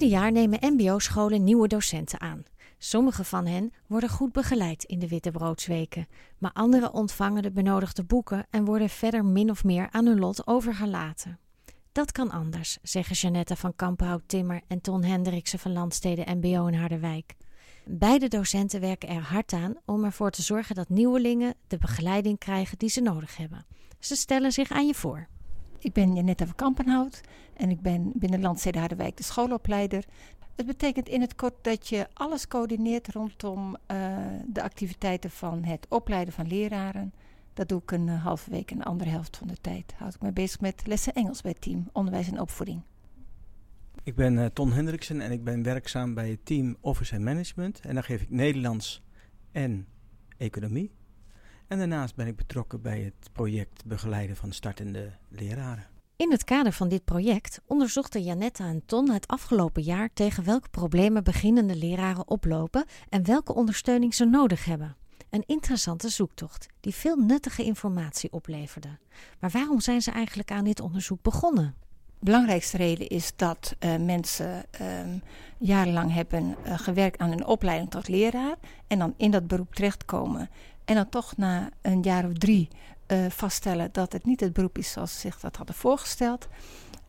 Ieder jaar nemen MBO-scholen nieuwe docenten aan. Sommige van hen worden goed begeleid in de wittebroodsweken, maar anderen ontvangen de benodigde boeken en worden verder min of meer aan hun lot overgelaten. Dat kan anders, zeggen Janetta van Kampenhout Timmer en Ton Hendriksen van Landsteden MBO in Harderwijk. Beide docenten werken er hard aan om ervoor te zorgen dat nieuwelingen de begeleiding krijgen die ze nodig hebben. Ze stellen zich aan je voor. Ik ben Janetta van Kampenhout en ik ben binnen Landstede Harderwijk de schoolopleider. Het betekent in het kort dat je alles coördineert rondom uh, de activiteiten van het opleiden van leraren. Dat doe ik een uh, halve week en een andere helft van de tijd. Houd ik me bezig met lessen Engels bij het team, onderwijs en opvoeding. Ik ben uh, Ton Hendriksen en ik ben werkzaam bij het team Office en Management. En daar geef ik Nederlands en economie. En daarnaast ben ik betrokken bij het project begeleiden van startende leraren. In het kader van dit project onderzochten Janetta en Ton het afgelopen jaar tegen welke problemen beginnende leraren oplopen en welke ondersteuning ze nodig hebben. Een interessante zoektocht die veel nuttige informatie opleverde. Maar waarom zijn ze eigenlijk aan dit onderzoek begonnen? De belangrijkste reden is dat uh, mensen uh, jarenlang hebben uh, gewerkt aan een opleiding tot leraar en dan in dat beroep terechtkomen en dan toch na een jaar of drie vaststellen dat het niet het beroep is zoals ze zich dat hadden voorgesteld.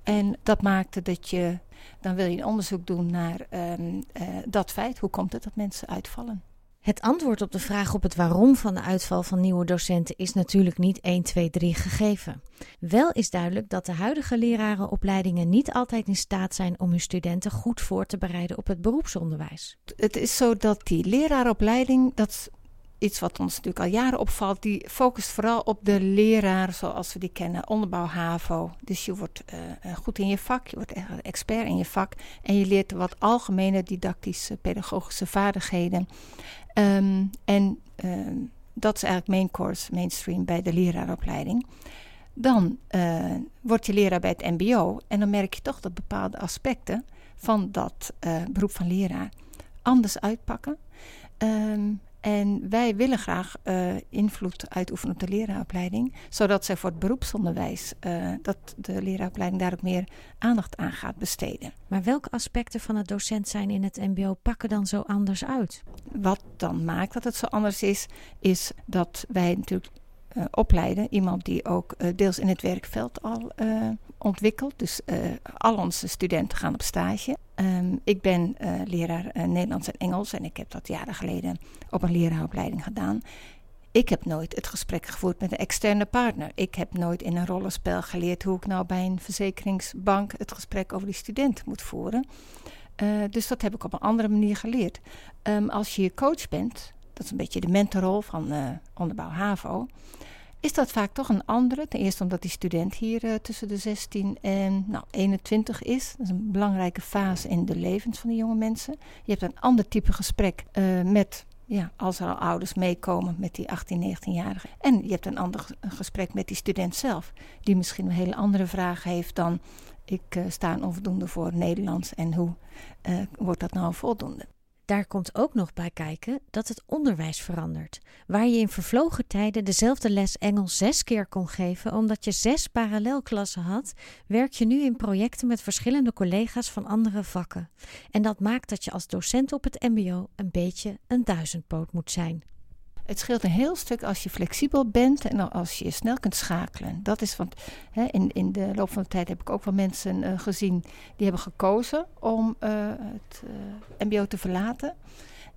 En dat maakte dat je, dan wil je een onderzoek doen naar um, uh, dat feit. Hoe komt het dat mensen uitvallen? Het antwoord op de vraag op het waarom van de uitval van nieuwe docenten is natuurlijk niet 1, 2, 3 gegeven. Wel is duidelijk dat de huidige lerarenopleidingen niet altijd in staat zijn om hun studenten goed voor te bereiden op het beroepsonderwijs. Het is zo dat die lerarenopleiding, dat iets wat ons natuurlijk al jaren opvalt, die focust vooral op de leraar zoals we die kennen, onderbouw HAVO. Dus je wordt uh, goed in je vak, je wordt echt expert in je vak en je leert wat algemene didactische pedagogische vaardigheden. Um, en um, dat is eigenlijk main course, mainstream bij de leraaropleiding. Dan uh, word je leraar bij het MBO en dan merk je toch dat bepaalde aspecten van dat beroep van leraar anders uitpakken. Um, en wij willen graag uh, invloed uitoefenen op de leraaropleiding, zodat zij voor het beroepsonderwijs, uh, dat de leraaropleiding daar ook meer aandacht aan gaat besteden. Maar welke aspecten van het docent zijn in het MBO pakken dan zo anders uit? Wat dan maakt dat het zo anders is, is dat wij natuurlijk uh, opleiden. Iemand die ook uh, deels in het werkveld al uh, ontwikkelt. Dus al onze studenten gaan op stage. Um, ik ben leraar Nederlands en Engels en ik heb dat jaren geleden op een leraaropleiding gedaan. Ik heb nooit het gesprek gevoerd met een externe partner. Ik heb nooit in een rollenspel geleerd hoe ik nou bij een verzekeringsbank het gesprek over die student moet voeren. dus dat heb ik op een andere manier geleerd. Um, als je coach bent, dat is een beetje de mentorrol van onderbouw HAVO, is dat vaak toch een andere. Ten eerste omdat die student hier uh, tussen de 16 en nou, 21 is. Dat is een belangrijke fase in de levens van die jonge mensen. Je hebt een ander type gesprek uh, met, ja, als er al ouders meekomen met die 18, 19-jarigen. En je hebt een ander gesprek met die student zelf, die misschien een hele andere vraag heeft dan ik uh, sta onvoldoende voor Nederlands en hoe wordt dat nou voldoende. Daar komt ook nog bij kijken dat het onderwijs verandert. Waar je in vervlogen tijden dezelfde les Engels zes keer kon geven omdat je zes parallelklassen had, werk je nu in projecten met verschillende collega's van andere vakken. En dat maakt dat je als docent op het MBO een beetje een duizendpoot moet zijn. Het scheelt een heel stuk als je flexibel bent en als je snel kunt schakelen. Dat is want hè, in, in de loop van de tijd heb ik ook wel mensen uh, gezien die hebben gekozen om uh, het uh, MBO te verlaten.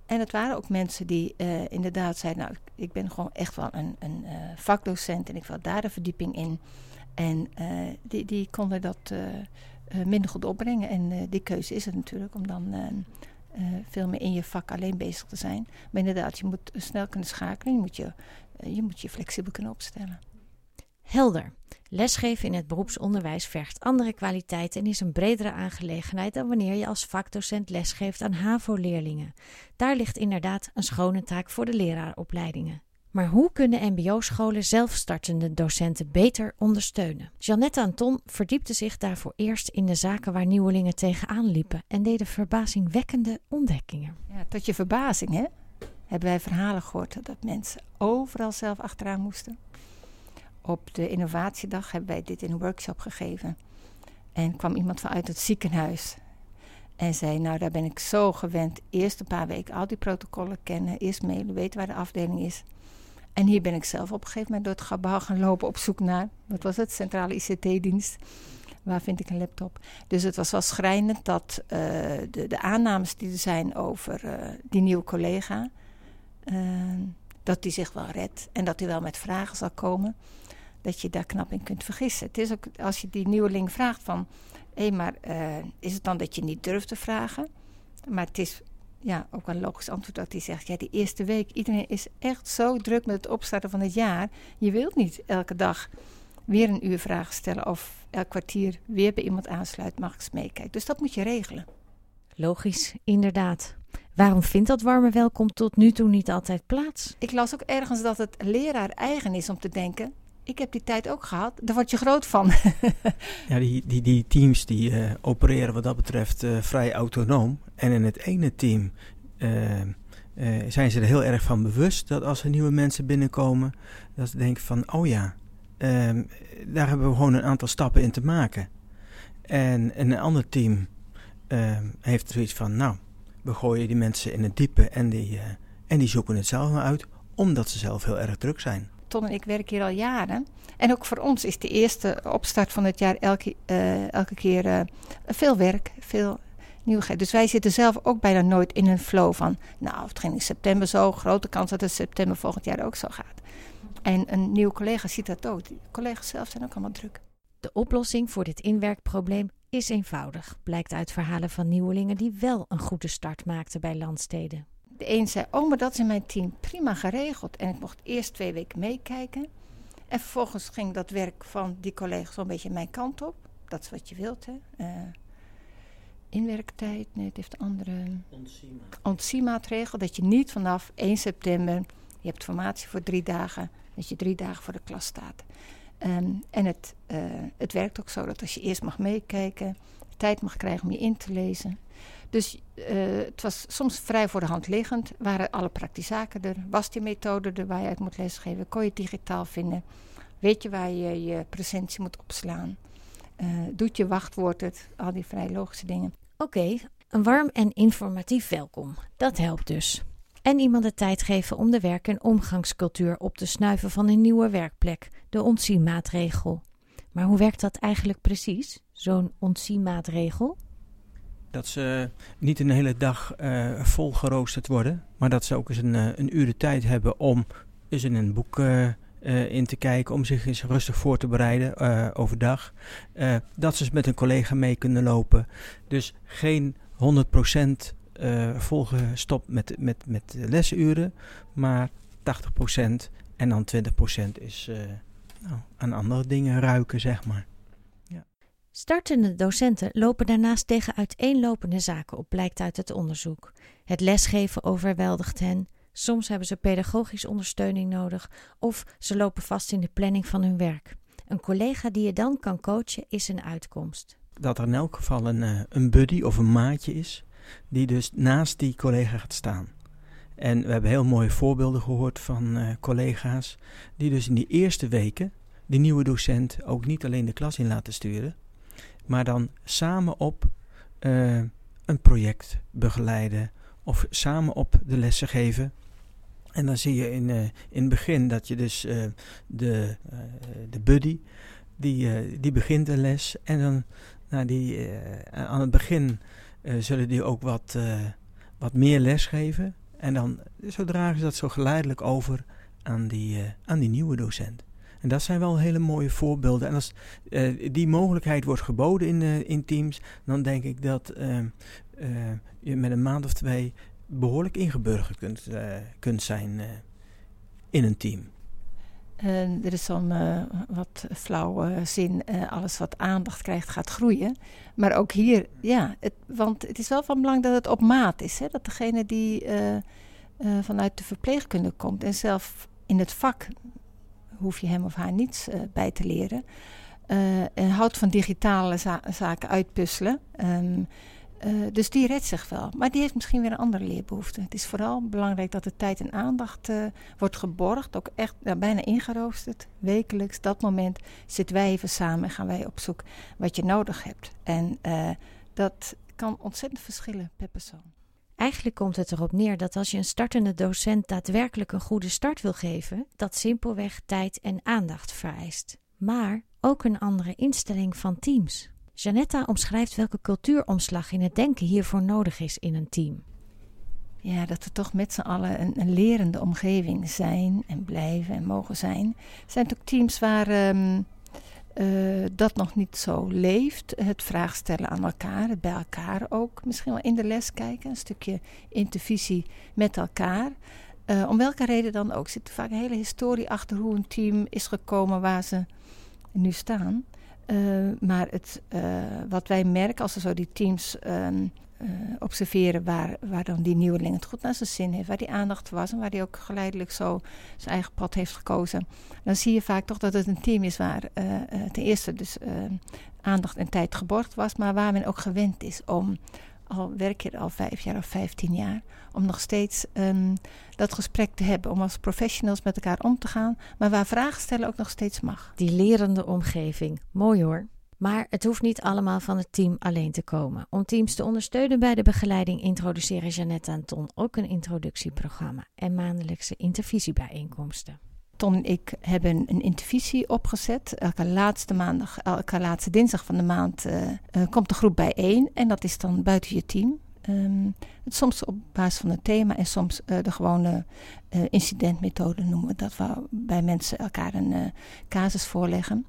En het waren ook mensen die inderdaad zeiden: Nou, ik ben gewoon echt wel een, een vakdocent en ik wil daar de verdieping in. En die, die konden dat minder goed opbrengen. En die keuze is het natuurlijk om dan uh, veel meer in je vak alleen bezig te zijn. Maar inderdaad, je moet snel kunnen schakelen. Je moet je, uh, je, moet je flexibel kunnen opstellen. Helder. Lesgeven in het beroepsonderwijs vergt andere kwaliteiten en is een bredere aangelegenheid dan wanneer je als vakdocent lesgeeft aan HAVO-leerlingen. Daar ligt inderdaad een schone taak voor de leraaropleidingen. Maar hoe kunnen MBO-scholen zelfstartende docenten beter ondersteunen? Jeannette Anton verdiepte zich daarvoor eerst in de zaken waar nieuwelingen tegenaan liepen en deden verbazingwekkende ontdekkingen. Ja, tot je verbazing, hè? Hebben wij verhalen gehoord dat mensen overal zelf achteraan moesten. Op de innovatiedag hebben wij dit in een workshop gegeven. En kwam iemand vanuit het ziekenhuis. En zei, nou daar ben ik zo gewend. Eerst een paar weken al die protocollen kennen. Eerst mailen, weten waar de afdeling is. En hier ben ik zelf op een gegeven moment door het gebouw gaan lopen op zoek naar, wat was het, Centrale ICT-dienst. Waar vind ik een laptop? Dus het was wel schrijnend dat uh, de, de, aannames die er zijn over uh, die nieuwe collega, uh, dat die zich wel redt en dat hij wel met vragen zal komen, dat je daar knap in kunt vergissen. Het is ook als je die nieuweling vraagt van, hé, hey, maar is het dan dat je niet durft te vragen? Maar het is ja, ook een logisch antwoord dat hij zegt: Ja, die eerste week, iedereen is echt zo druk met het opstarten van het jaar. Je wilt niet elke dag weer een uur vragen stellen of elk kwartier weer bij iemand aansluit, mag ik eens meekijken. Dus dat moet je regelen. Logisch, inderdaad. Waarom vindt dat warme welkom tot nu toe niet altijd plaats? Ik las ook ergens dat het leraar eigen is om te denken: ik heb die tijd ook gehad. Daar word je groot van. ja, die, die, die teams die uh, opereren wat dat betreft uh, vrij autonoom. En in het ene team uh, zijn ze er heel erg van bewust dat als er nieuwe mensen binnenkomen, dat ze denken van, oh ja, ehm, daar hebben we gewoon een aantal stappen in te maken. En, en een ander team ehm, heeft zoiets van, nou, we gooien die mensen in het diepe en die, en die zoeken het zelf maar uit, omdat ze zelf heel erg druk zijn. Ton en ik werken hier al jaren. En ook voor ons is de eerste opstart van het jaar elke, elke keer veel werk, veel nieuwigheid. Dus wij zitten zelf ook bijna nooit in een flow van, nou, het ging in september zo, grote kans dat het september volgend jaar ook zo gaat. En een nieuwe collega ziet dat ook. De collega's zelf zijn ook allemaal druk. De oplossing voor dit inwerkprobleem is eenvoudig, blijkt uit verhalen van nieuwelingen die wel een goede start maakten bij landsteden. De een zei, oh, maar dat is in mijn team prima geregeld. En ik mocht eerst twee weken meekijken. En vervolgens ging dat werk van die collega's zo'n beetje mijn kant op. Dat is wat je wilt, hè. Uh, inwerktijd, nee, het heeft andere... Ontziemaatregel. Dat je niet vanaf 1 september, je hebt formatie voor drie dagen, dat je drie dagen voor de klas staat. Um, en het, uh, het werkt ook zo dat als je eerst mag meekijken, tijd mag krijgen om je in te lezen, dus uh, het was soms vrij voor de hand liggend. Waren alle zaken er? Was die methode er waar je uit moet lesgeven? Kon je het digitaal vinden? Weet je waar je je presentie moet opslaan? Uh, doet je wachtwoord het? Al die vrij logische dingen. Oké, een warm en informatief welkom. Dat helpt dus. En iemand de tijd geven om de werk- en omgangscultuur op te snuiven van een nieuwe werkplek, de ontzienmaatregel. Maar hoe werkt dat eigenlijk precies, zo'n ontzienmaatregel? dat ze niet een hele dag uh, vol geroosterd worden, maar dat ze ook eens een, uh, een uur de tijd hebben om eens in een boek uh, in te kijken, om zich eens rustig voor te bereiden overdag. dat ze met een collega mee kunnen lopen. Dus geen 100% volgestopt met, met, met lesuren, maar 80% en dan 20% is nou, aan andere dingen ruiken, zeg maar. Startende docenten lopen daarnaast tegen uiteenlopende zaken op, blijkt uit het onderzoek. Het lesgeven overweldigt hen, soms hebben ze pedagogische ondersteuning nodig of ze lopen vast in de planning van hun werk. Een collega die je dan kan coachen is een uitkomst. Dat er in elk geval een, eh, een buddy of een maatje is, die dus naast die collega gaat staan. En we hebben heel mooie voorbeelden gehoord van uh, collega's die dus in die eerste weken die nieuwe docent ook niet alleen de klas in laten sturen, maar dan samen op uh, een project begeleiden of samen op de lessen geven. En dan zie je in, uh, in het begin dat je dus uh, de, de buddy, die, die begint de les. En dan nou, die, aan het begin zullen die ook wat, wat meer les geven. En dan zo dragen ze dat zo geleidelijk over aan die, aan die nieuwe docent. En dat zijn wel hele mooie voorbeelden. En als die mogelijkheid wordt geboden in, in teams, dan denk ik dat je met een maand of twee behoorlijk ingeburgerd kunt, kunt zijn in een team. er is zo'n wat flauwe zin, alles wat aandacht krijgt gaat groeien. Maar ook hier, ja, want het is wel van belang dat het op maat is. Hè? Dat degene die vanuit de verpleegkunde komt en zelf in het vak hoef je hem of haar niets bij te leren. En houdt van digitale za zaken uitpuzzelen. Um, uh, dus die redt zich wel. Maar die heeft misschien weer een andere leerbehoefte. Het is vooral belangrijk dat de tijd en aandacht wordt geborgd. Ook echt bijna ingeroosterd. Wekelijks, dat moment zitten wij even samen en gaan wij op zoek wat je nodig hebt. En dat kan ontzettend verschillen per persoon. Eigenlijk komt het erop neer dat als je een startende docent daadwerkelijk een goede start wil geven, dat simpelweg tijd en aandacht vereist. Maar ook een andere instelling van teams. Janetta omschrijft welke cultuuromslag in het denken hiervoor nodig is in een team. Ja, dat we toch met z'n allen een, een, lerende omgeving zijn en blijven en mogen zijn. Er zijn ook teams waar ehm, eh, dat nog niet zo leeft. Het vraag stellen aan elkaar, het bij elkaar ook. Misschien wel in de les kijken, een stukje intervisie met elkaar. Uh, om welke reden dan ook. Er zit vaak een hele historie achter hoe een team is gekomen waar ze nu staan. Uh, maar het, wat wij merken als we zo die teams um, uh, observeren waar, waar dan die nieuweling het goed naar zijn zin heeft, waar die aandacht was en waar die ook geleidelijk zo zijn eigen pad heeft gekozen. Dan zie je vaak toch dat het een team is waar ten eerste dus aandacht en tijd geborgd was, maar waar men ook gewend is om, al werk je er al vijf jaar of vijftien jaar, om nog steeds um, dat gesprek te hebben, om als professionals met elkaar om te gaan, maar waar vragen stellen ook nog steeds mag. Die lerende omgeving, mooi hoor. Maar het hoeft niet allemaal van het team alleen te komen. Om teams te ondersteunen bij de begeleiding introduceren Jeannette en Ton ook een introductieprogramma en maandelijkse intervisiebijeenkomsten. Ton en ik hebben een intervisie opgezet. Elke laatste maandag, elke laatste dinsdag van de maand uh, uh, komt de groep bijeen. En dat is dan buiten je team. Um, soms op basis van het thema en soms uh, de gewone incidentmethode noemen we dat. Waarbij mensen elkaar een casus voorleggen.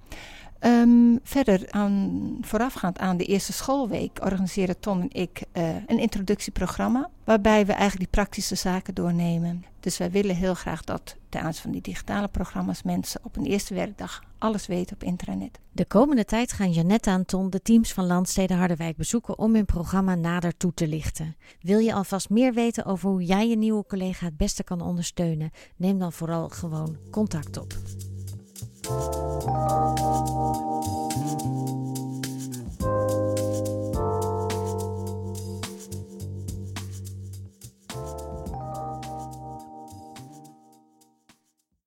Um, verder, aan, voorafgaand aan de eerste schoolweek, organiseren Tom en ik een introductieprogramma. Waarbij we eigenlijk die praktische zaken doornemen. Dus wij willen heel graag dat aanzien van die digitale programma's mensen op een eerste werkdag alles weten op intranet. De komende tijd gaan Janette en Ton de teams van Landstede Harderwijk bezoeken om hun programma nader toe te lichten. Wil je alvast meer weten over hoe jij je nieuwe collega het beste kan ondersteunen? Neem dan vooral gewoon contact op.